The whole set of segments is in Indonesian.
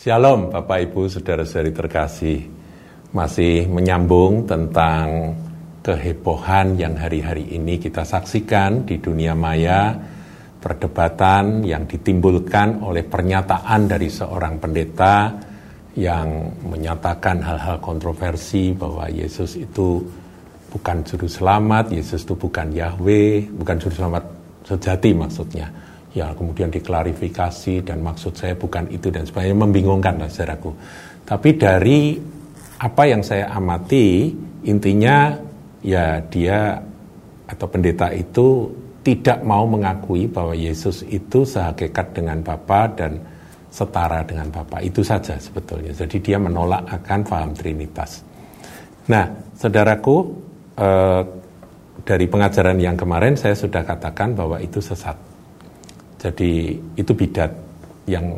Shalom Bapak Ibu Saudara-saudari terkasih. Masih menyambung tentang kehebohan yang hari-hari ini kita saksikan di dunia maya Perdebatan yang ditimbulkan oleh pernyataan dari seorang pendeta Yang menyatakan hal-hal kontroversi bahwa Yesus itu bukan juru selamat Yesus itu bukan Yahweh, bukan juru selamat sejati maksudnya ya kemudian diklarifikasi dan maksud saya bukan itu dan sebagainya membingungkan lah saudaraku. Tapi dari apa yang saya amati intinya ya dia atau pendeta itu tidak mau mengakui bahwa Yesus itu sehakikat dengan Bapa dan setara dengan Bapa. Itu saja sebetulnya. Jadi dia menolak akan paham Trinitas. Nah, saudaraku, eh, dari pengajaran yang kemarin saya sudah katakan bahwa itu sesat jadi itu bidat yang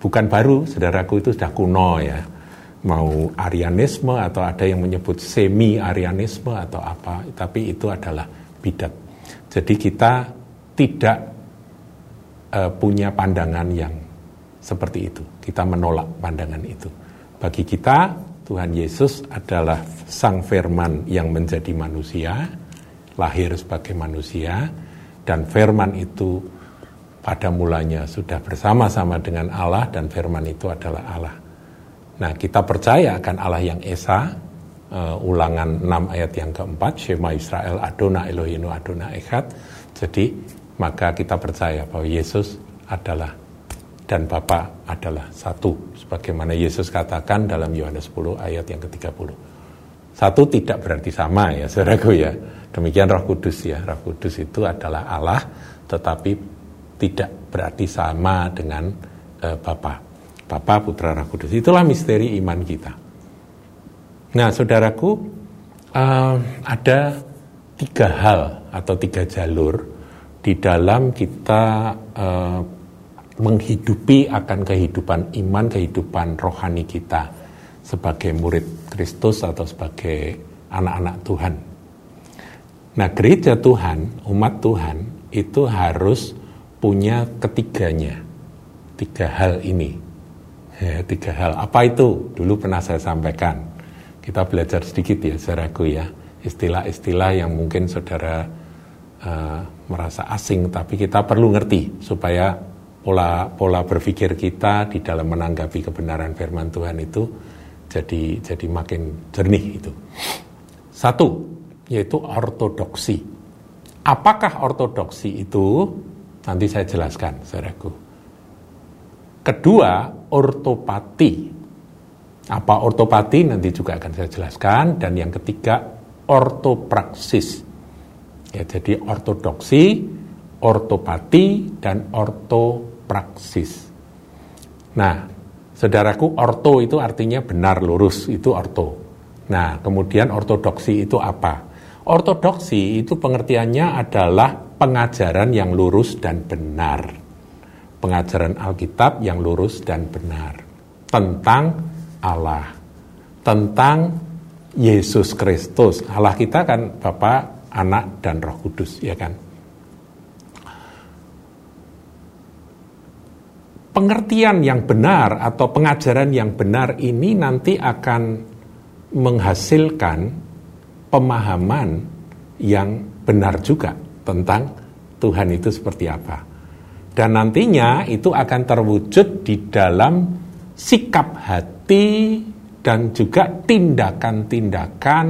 bukan baru, saudaraku itu sudah kuno ya. Mau Arianisme atau ada yang menyebut semi Arianisme atau apa, tapi itu adalah bidat. Jadi kita tidak uh, punya pandangan yang seperti itu. Kita menolak pandangan itu. Bagi kita Tuhan Yesus adalah sang firman yang menjadi manusia, lahir sebagai manusia dan firman itu pada mulanya sudah bersama-sama dengan Allah dan firman itu adalah Allah. Nah, kita percaya akan Allah yang Esa, uh, ulangan 6 ayat yang keempat, Shema Israel Adona Elohinu Adona Echad. Jadi, maka kita percaya bahwa Yesus adalah dan Bapa adalah satu. Sebagaimana Yesus katakan dalam Yohanes 10 ayat yang ke-30. Satu tidak berarti sama ya, saudaraku ya. Demikian Roh Kudus ya. Roh Kudus itu adalah Allah, tetapi tidak berarti sama dengan uh, Bapa. Bapa, Putra, Roh Kudus. Itulah misteri iman kita. Nah, saudaraku, uh, ada tiga hal atau tiga jalur di dalam kita uh, menghidupi akan kehidupan iman, kehidupan rohani kita sebagai murid Kristus atau sebagai anak-anak Tuhan. Nah, gereja Tuhan, umat Tuhan itu harus punya ketiganya. Tiga hal ini. Ya, tiga hal. Apa itu? Dulu pernah saya sampaikan. Kita belajar sedikit ya, saudaraku ya. Istilah-istilah yang mungkin saudara uh, merasa asing, tapi kita perlu ngerti supaya pola pola berpikir kita di dalam menanggapi kebenaran firman Tuhan itu jadi jadi makin jernih itu. Satu, yaitu ortodoksi. Apakah ortodoksi itu? Nanti saya jelaskan, saudaraku. Kedua, ortopati. Apa ortopati nanti juga akan saya jelaskan. Dan yang ketiga, ortopraksis. Ya, jadi ortodoksi, ortopati, dan ortopraksis. Nah, saudaraku, orto itu artinya benar, lurus, itu orto. Nah, kemudian ortodoksi itu apa? Ortodoksi itu pengertiannya adalah pengajaran yang lurus dan benar. Pengajaran Alkitab yang lurus dan benar tentang Allah, tentang Yesus Kristus. Allah kita kan Bapa, Anak, dan Roh Kudus, ya kan? Pengertian yang benar atau pengajaran yang benar ini nanti akan menghasilkan pemahaman yang benar juga tentang Tuhan itu seperti apa. Dan nantinya itu akan terwujud di dalam sikap hati dan juga tindakan-tindakan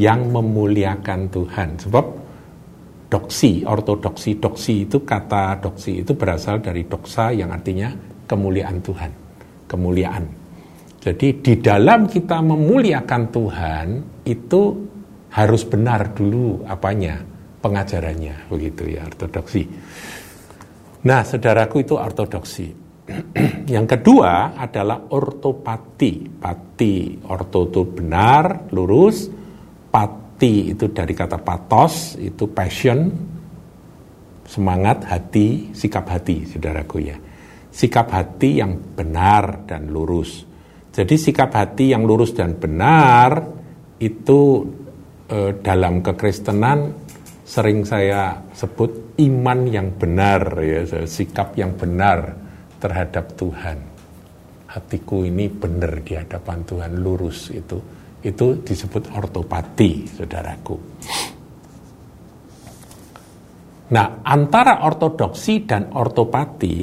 yang memuliakan Tuhan. Sebab doksi, ortodoksi, doksi itu kata doksi itu berasal dari doksa yang artinya kemuliaan Tuhan, kemuliaan. Jadi di dalam kita memuliakan Tuhan itu harus benar dulu apanya, pengajarannya begitu ya ortodoksi. Nah, saudaraku itu ortodoksi. Yang kedua adalah ortopati. Pati, orto itu benar, lurus. Pati itu dari kata patos, itu passion, semangat hati, sikap hati, saudaraku ya. Sikap hati yang benar dan lurus. Jadi sikap hati yang lurus dan benar itu eh, dalam kekristenan sering saya sebut iman yang benar ya sikap yang benar terhadap Tuhan. Hatiku ini benar di hadapan Tuhan lurus itu. Itu disebut ortopati saudaraku. Nah antara ortodoksi dan ortopati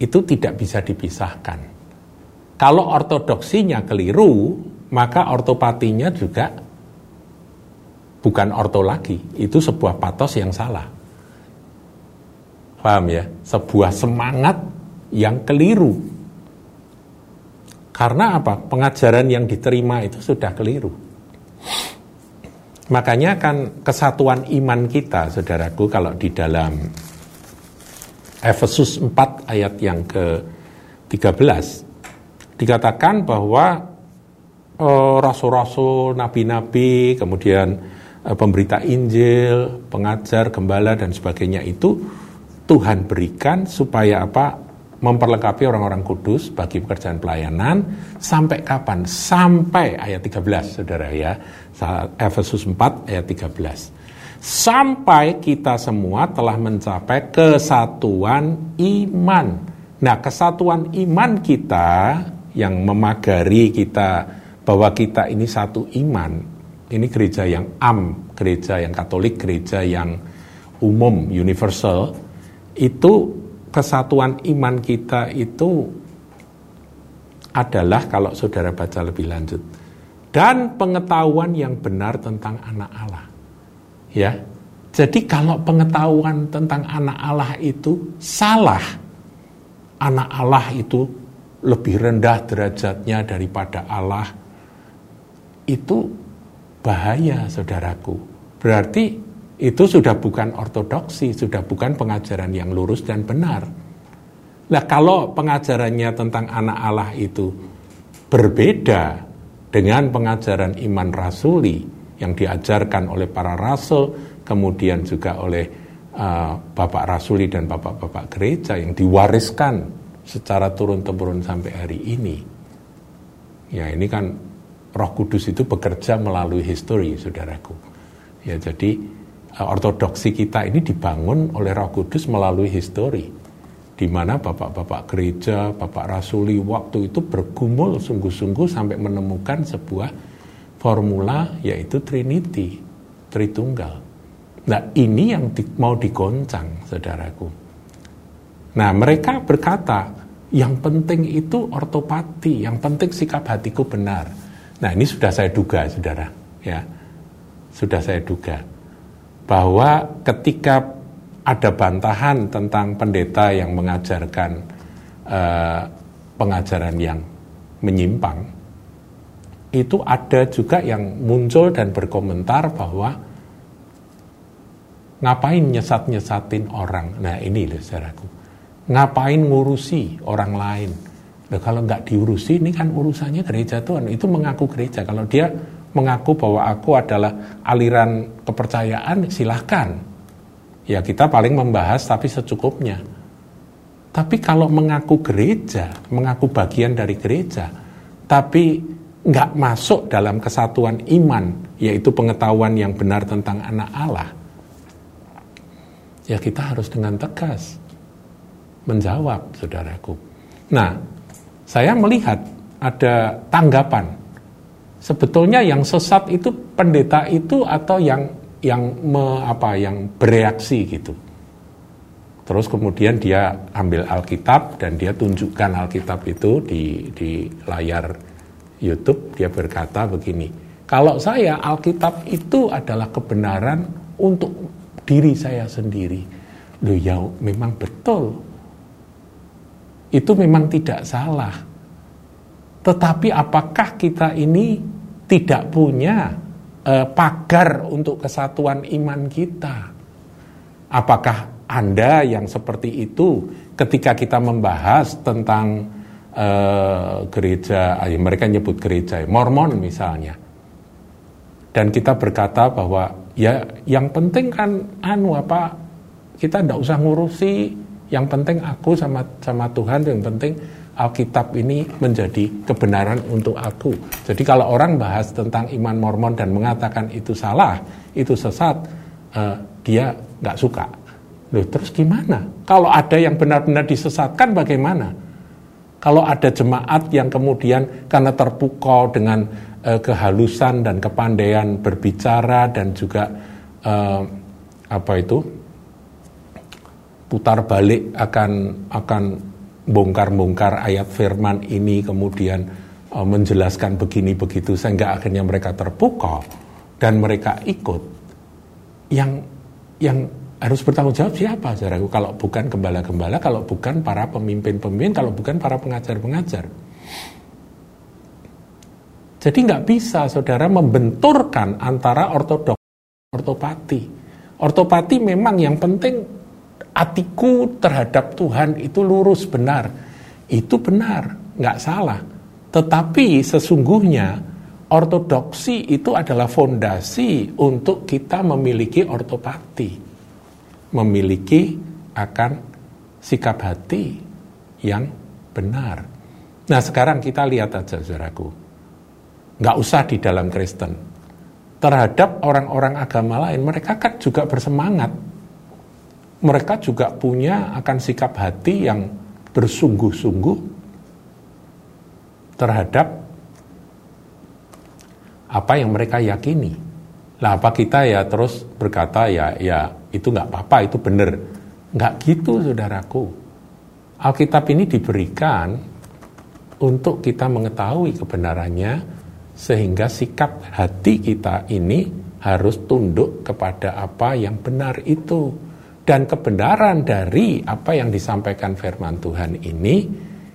itu tidak bisa dipisahkan. Kalau ortodoksinya keliru maka ortopatinya juga bukan orto lagi itu sebuah patos yang salah paham ya sebuah semangat yang keliru karena apa? Pengajaran yang diterima itu sudah keliru. Makanya kan kesatuan iman kita, saudaraku, kalau di dalam Efesus 4 ayat yang ke-13, dikatakan bahwa oh, rasul-rasul, nabi-nabi, kemudian eh, pemberita Injil, pengajar, gembala, dan sebagainya itu Tuhan berikan supaya apa? memperlengkapi orang-orang kudus bagi pekerjaan pelayanan sampai kapan? Sampai ayat 13 Saudara ya. Efesus 4 ayat 13. Sampai kita semua telah mencapai kesatuan iman. Nah, kesatuan iman kita yang memagari kita bahwa kita ini satu iman. Ini gereja yang am, gereja yang Katolik, gereja yang umum, universal. Itu kesatuan iman kita itu adalah kalau saudara baca lebih lanjut dan pengetahuan yang benar tentang anak Allah. Ya. Jadi kalau pengetahuan tentang anak Allah itu salah, anak Allah itu lebih rendah derajatnya daripada Allah, itu bahaya saudaraku. Berarti itu sudah bukan ortodoksi, sudah bukan pengajaran yang lurus dan benar. Nah, kalau pengajarannya tentang anak Allah itu berbeda dengan pengajaran iman rasuli yang diajarkan oleh para rasul, kemudian juga oleh uh, bapak rasuli dan bapak-bapak gereja yang diwariskan secara turun-temurun sampai hari ini. Ya, ini kan Roh Kudus itu bekerja melalui histori, saudaraku. Ya, jadi Eh, ortodoksi kita ini dibangun oleh Roh Kudus melalui histori di mana bapak-bapak gereja, bapak rasuli waktu itu bergumul sungguh-sungguh sampai menemukan sebuah formula yaitu Trinity, Tritunggal. Nah ini yang di, mau digoncang, saudaraku. Nah mereka berkata, yang penting itu ortopati, yang penting sikap hatiku benar. Nah ini sudah saya duga, saudara. Ya, sudah saya duga bahwa ketika ada bantahan tentang pendeta yang mengajarkan uh, pengajaran yang menyimpang, itu ada juga yang muncul dan berkomentar bahwa ngapain nyesat-nyesatin orang. Nah ini loh saudaraku. Ngapain ngurusi orang lain. Nah, kalau nggak diurusi ini kan urusannya gereja Tuhan. Itu mengaku gereja. Kalau dia mengaku bahwa aku adalah aliran kepercayaan, silahkan. Ya kita paling membahas tapi secukupnya. Tapi kalau mengaku gereja, mengaku bagian dari gereja, tapi nggak masuk dalam kesatuan iman, yaitu pengetahuan yang benar tentang anak Allah, ya kita harus dengan tegas menjawab, saudaraku. Nah, saya melihat ada tanggapan sebetulnya yang sesat itu pendeta itu atau yang yang me, apa yang bereaksi gitu. Terus kemudian dia ambil Alkitab dan dia tunjukkan Alkitab itu di di layar YouTube dia berkata begini, kalau saya Alkitab itu adalah kebenaran untuk diri saya sendiri. Loh ya memang betul. Itu memang tidak salah. Tetapi apakah kita ini tidak punya eh, pagar untuk kesatuan iman kita. Apakah Anda yang seperti itu ketika kita membahas tentang eh, gereja, ah, ya mereka nyebut gereja, Mormon misalnya. Dan kita berkata bahwa ya yang penting kan anu apa kita tidak usah ngurusi yang penting aku sama sama Tuhan yang penting Alkitab ini menjadi kebenaran untuk aku. Jadi kalau orang bahas tentang iman Mormon dan mengatakan itu salah, itu sesat, uh, dia nggak suka. Loh, terus gimana? Kalau ada yang benar-benar disesatkan bagaimana? Kalau ada jemaat yang kemudian karena terpukau dengan uh, kehalusan dan kepandaian berbicara dan juga uh, apa itu putar balik akan akan bongkar-bongkar ayat firman ini kemudian uh, menjelaskan begini begitu sehingga akhirnya mereka terpukau dan mereka ikut yang yang harus bertanggung jawab siapa saudaraku kalau bukan gembala-gembala, kalau bukan para pemimpin-pemimpin, kalau bukan para pengajar-pengajar. Jadi nggak bisa saudara membenturkan antara ortodok ortopati. Ortopati memang yang penting hatiku terhadap Tuhan itu lurus benar. Itu benar, nggak salah. Tetapi sesungguhnya ortodoksi itu adalah fondasi untuk kita memiliki ortopati memiliki akan sikap hati yang benar. Nah sekarang kita lihat aja saudaraku. Nggak usah di dalam Kristen. Terhadap orang-orang agama lain, mereka kan juga bersemangat. Mereka juga punya akan sikap hati yang bersungguh-sungguh terhadap apa yang mereka yakini. Lah apa kita ya terus berkata ya ya itu nggak apa-apa, itu benar. Nggak gitu, saudaraku. Alkitab ini diberikan untuk kita mengetahui kebenarannya, sehingga sikap hati kita ini harus tunduk kepada apa yang benar itu. Dan kebenaran dari apa yang disampaikan firman Tuhan ini,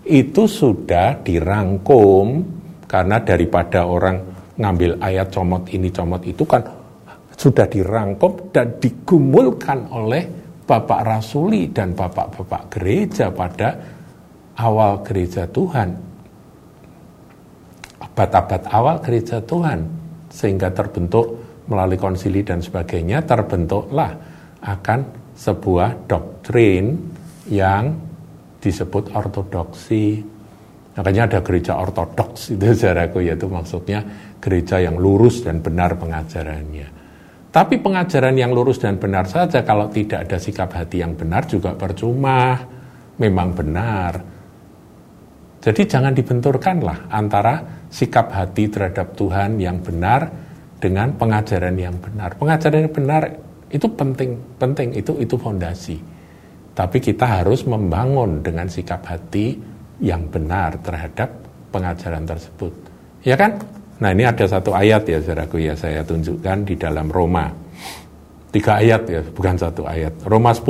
itu sudah dirangkum, karena daripada orang ngambil ayat comot ini, comot itu kan sudah dirangkum dan digumulkan oleh Bapak Rasuli dan Bapak-Bapak gereja pada awal gereja Tuhan. Abad-abad awal gereja Tuhan. Sehingga terbentuk melalui konsili dan sebagainya, terbentuklah akan sebuah doktrin yang disebut ortodoksi. Makanya ada gereja ortodoks itu saudaraku, yaitu maksudnya gereja yang lurus dan benar pengajarannya. Tapi pengajaran yang lurus dan benar saja kalau tidak ada sikap hati yang benar juga percuma. Memang benar. Jadi jangan dibenturkanlah antara sikap hati terhadap Tuhan yang benar dengan pengajaran yang benar. Pengajaran yang benar itu penting, penting itu itu fondasi. Tapi kita harus membangun dengan sikap hati yang benar terhadap pengajaran tersebut. Ya kan? Nah ini ada satu ayat ya saudaraku ya saya tunjukkan di dalam Roma. Tiga ayat ya, bukan satu ayat. Roma 10.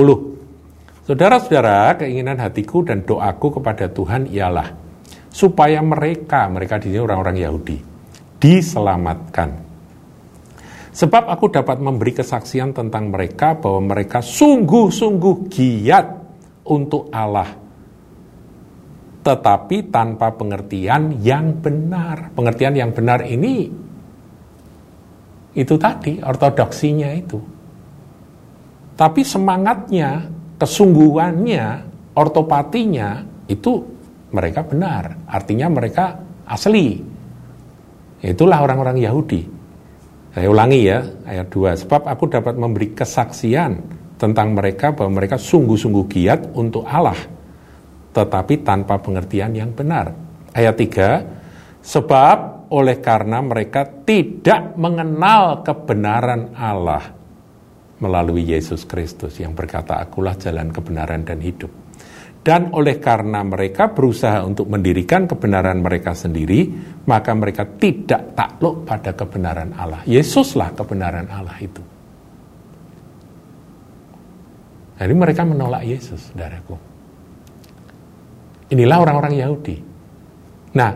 Saudara-saudara, keinginan hatiku dan doaku kepada Tuhan ialah supaya mereka, mereka di sini orang-orang Yahudi, diselamatkan. Sebab aku dapat memberi kesaksian tentang mereka bahwa mereka sungguh-sungguh giat untuk Allah tetapi tanpa pengertian yang benar. Pengertian yang benar ini itu tadi ortodoksinya itu. Tapi semangatnya, kesungguhannya, ortopatinya itu mereka benar. Artinya mereka asli. Itulah orang-orang Yahudi. Saya ulangi ya, ayat 2. Sebab aku dapat memberi kesaksian tentang mereka bahwa mereka sungguh-sungguh giat untuk Allah tetapi tanpa pengertian yang benar. Ayat 3, sebab oleh karena mereka tidak mengenal kebenaran Allah melalui Yesus Kristus yang berkata, akulah jalan kebenaran dan hidup. Dan oleh karena mereka berusaha untuk mendirikan kebenaran mereka sendiri, maka mereka tidak takluk pada kebenaran Allah. Yesuslah kebenaran Allah itu. Jadi mereka menolak Yesus, saudaraku. Inilah orang-orang Yahudi. Nah,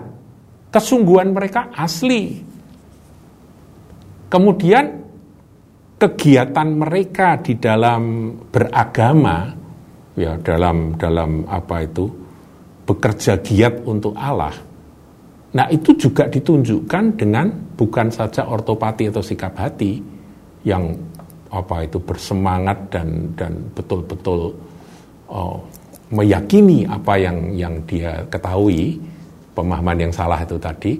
kesungguhan mereka asli. Kemudian kegiatan mereka di dalam beragama ya dalam dalam apa itu bekerja giat untuk Allah. Nah, itu juga ditunjukkan dengan bukan saja ortopati atau sikap hati yang apa itu bersemangat dan dan betul-betul oh, meyakini apa yang yang dia ketahui pemahaman yang salah itu tadi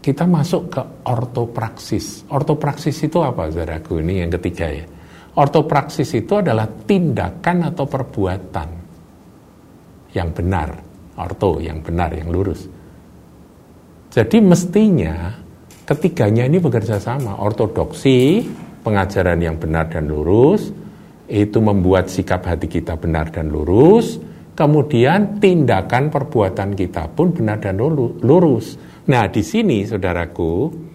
kita masuk ke ortopraksis. Ortopraksis itu apa, saudaraku? Ini yang ketiga ya. Ortopraksis itu adalah tindakan atau perbuatan yang benar, orto yang benar, yang lurus. Jadi mestinya ketiganya ini bekerja sama, ortodoksi, pengajaran yang benar dan lurus, itu membuat sikap hati kita benar dan lurus, kemudian tindakan perbuatan kita pun benar dan lurus. Nah, di sini saudaraku,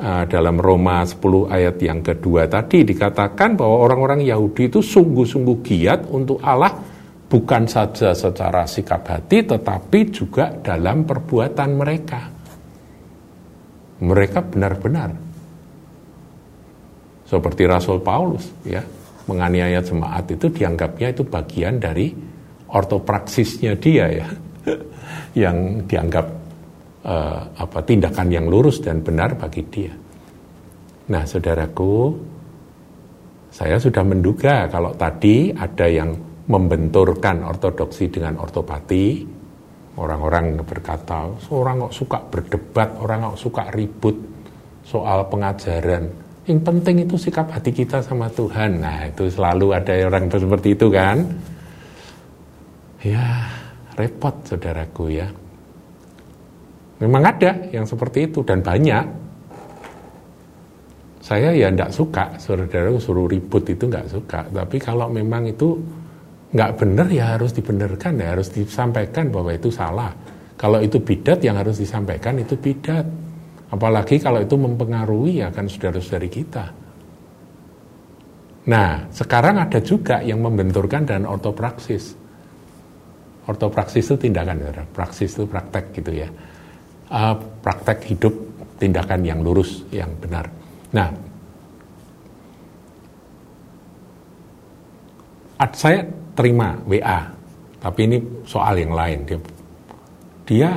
dalam Roma 10 ayat yang kedua tadi dikatakan bahwa orang-orang Yahudi itu sungguh-sungguh giat untuk Allah bukan saja secara sikap hati tetapi juga dalam perbuatan mereka. Mereka benar-benar seperti Rasul Paulus ya, menganiaya jemaat itu dianggapnya itu bagian dari ortopraksisnya dia ya yang dianggap uh, apa tindakan yang lurus dan benar bagi dia. Nah, saudaraku, saya sudah menduga kalau tadi ada yang membenturkan ortodoksi dengan ortopati, orang-orang berkata, seorang kok suka berdebat, orang kok suka ribut soal pengajaran. Yang penting itu sikap hati kita sama Tuhan. Nah, itu selalu ada orang seperti itu kan. Ya, repot saudaraku ya. Memang ada yang seperti itu dan banyak. Saya ya tidak suka, saudara suruh ribut itu nggak suka. Tapi kalau memang itu nggak benar ya harus dibenarkan ya harus disampaikan bahwa itu salah. Kalau itu bidat yang harus disampaikan itu bidat. Apalagi kalau itu mempengaruhi ya kan saudara-saudari kita. Nah, sekarang ada juga yang membenturkan dan ortopraksis. Ortopraksis itu tindakan, praksis itu praktek gitu ya uh, praktek hidup tindakan yang lurus, yang benar. Nah, saya terima WA, tapi ini soal yang lain. Dia, dia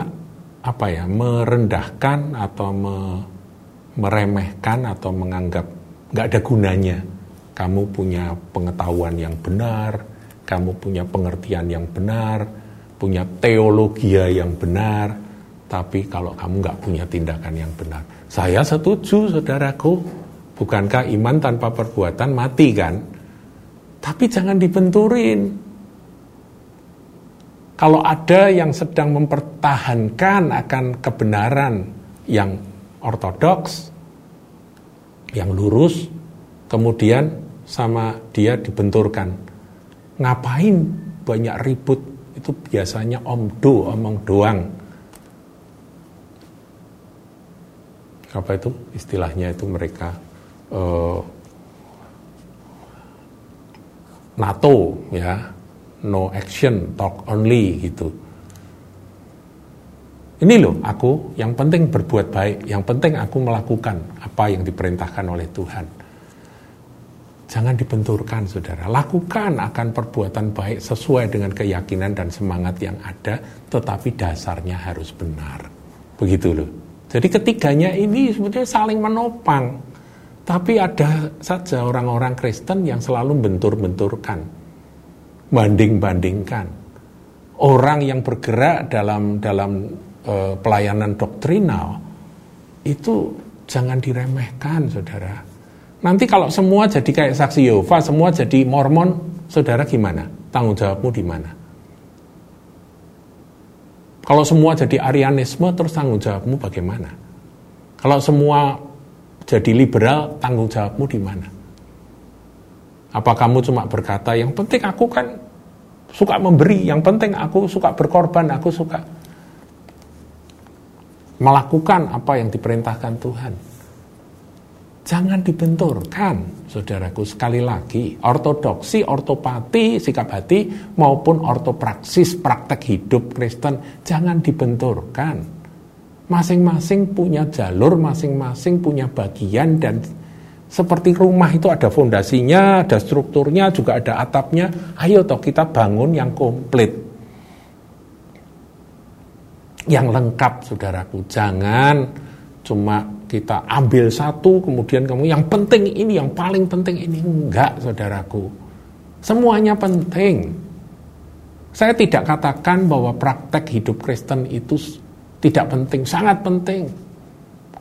apa ya merendahkan atau me, meremehkan atau menganggap nggak ada gunanya. Kamu punya pengetahuan yang benar, kamu punya pengertian yang benar, punya teologi yang benar, tapi kalau kamu nggak punya tindakan yang benar. Saya setuju, saudaraku. Bukankah iman tanpa perbuatan mati kan? Tapi jangan dibenturin. Kalau ada yang sedang mempertahankan akan kebenaran yang ortodoks, yang lurus, kemudian sama dia dibenturkan. Ngapain banyak ribut? Itu biasanya omdo, omong doang apa itu? Istilahnya itu mereka uh, NATO ya. No action talk only gitu. Ini loh aku yang penting berbuat baik yang penting aku melakukan apa yang diperintahkan oleh Tuhan. Jangan dibenturkan saudara. Lakukan akan perbuatan baik sesuai dengan keyakinan dan semangat yang ada tetapi dasarnya harus benar. Begitu loh jadi ketiganya ini sebetulnya saling menopang. Tapi ada saja orang-orang Kristen yang selalu bentur-benturkan, banding-bandingkan. Orang yang bergerak dalam dalam uh, pelayanan doktrinal itu jangan diremehkan, saudara. Nanti kalau semua jadi kayak saksi Yehova, semua jadi Mormon, saudara gimana? Tanggung jawabmu di mana? Kalau semua jadi Arianisme, terus tanggung jawabmu bagaimana? Kalau semua jadi liberal, tanggung jawabmu di mana? Apa kamu cuma berkata, yang penting aku kan suka memberi, yang penting aku suka berkorban, aku suka melakukan apa yang diperintahkan Tuhan. Jangan dibenturkan, saudaraku. Sekali lagi, ortodoksi, ortopati, sikap hati, maupun ortopraksis, praktek hidup Kristen, jangan dibenturkan. Masing-masing punya jalur, masing-masing punya bagian, dan seperti rumah itu ada fondasinya, ada strukturnya, juga ada atapnya. Ayo toh kita bangun yang komplit. Yang lengkap, saudaraku. Jangan cuma kita ambil satu kemudian kamu yang penting ini yang paling penting ini. Enggak saudaraku. Semuanya penting. Saya tidak katakan bahwa praktek hidup Kristen itu tidak penting sangat penting.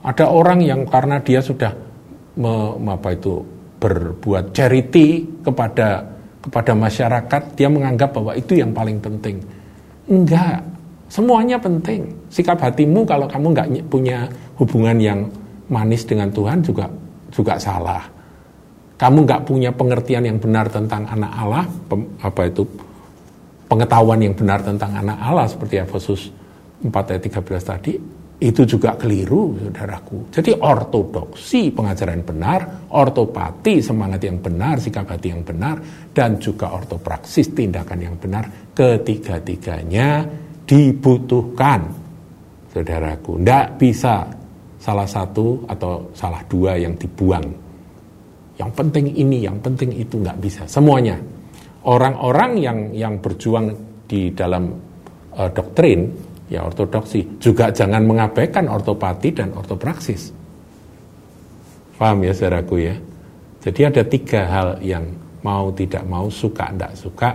Ada orang yang karena dia sudah me, apa itu berbuat charity kepada kepada masyarakat dia menganggap bahwa itu yang paling penting. Enggak, semuanya penting. Sikap hatimu kalau kamu nggak punya hubungan yang manis dengan Tuhan juga juga salah. Kamu nggak punya pengertian yang benar tentang anak Allah, apa itu pengetahuan yang benar tentang anak Allah seperti Efesus 4 ayat 13 tadi, itu juga keliru, saudaraku. Jadi ortodoksi pengajaran benar, ortopati semangat yang benar, sikap hati yang benar, dan juga ortopraksis tindakan yang benar, ketiga-tiganya dibutuhkan, saudaraku. Tidak bisa salah satu atau salah dua yang dibuang. Yang penting ini, yang penting itu nggak bisa. Semuanya orang-orang yang yang berjuang di dalam uh, doktrin ya ortodoksi juga jangan mengabaikan ortopati dan ortopraksis. Paham ya saudaraku ya? Jadi ada tiga hal yang mau tidak mau, suka tidak suka,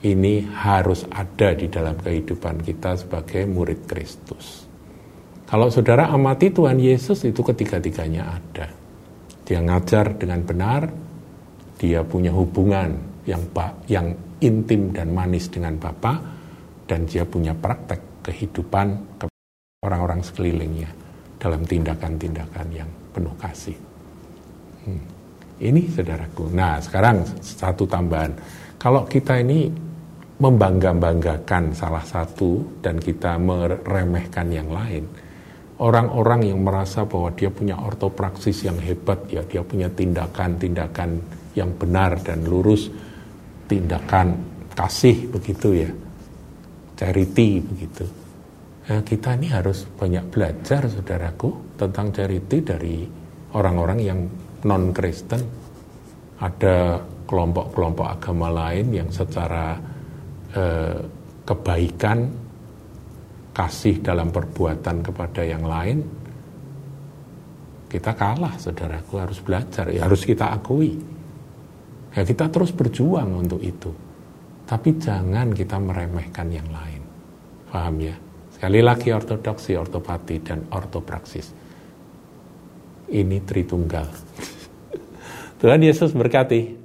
ini harus ada di dalam kehidupan kita sebagai murid Kristus. Kalau saudara amati Tuhan Yesus itu ketiga-tiganya ada. Dia ngajar dengan benar, dia punya hubungan yang yang intim dan manis dengan Bapa dan dia punya praktek kehidupan ke orang-orang sekelilingnya dalam tindakan-tindakan yang penuh kasih. Hmm. Ini saudaraku. Nah sekarang satu tambahan. Kalau kita ini membangga-banggakan salah satu dan kita meremehkan yang lain, orang-orang yang merasa bahwa dia punya ortopraksis yang hebat, ya dia punya tindakan-tindakan yang benar dan lurus, tindakan kasih begitu ya, charity begitu. Nah, kita ini harus banyak belajar, saudaraku, tentang charity dari orang-orang yang non Kristen. Ada kelompok-kelompok agama lain yang secara eh, kebaikan, kasih dalam perbuatan kepada yang lain, kita kalah, saudaraku harus belajar, ya, harus kita akui. Ya kita terus berjuang untuk itu. Tapi jangan kita meremehkan yang lain. Paham ya? Sekali lagi ortodoksi, ortopati, dan ortopraksis. Ini Tritunggal. Tuhan Yesus berkati.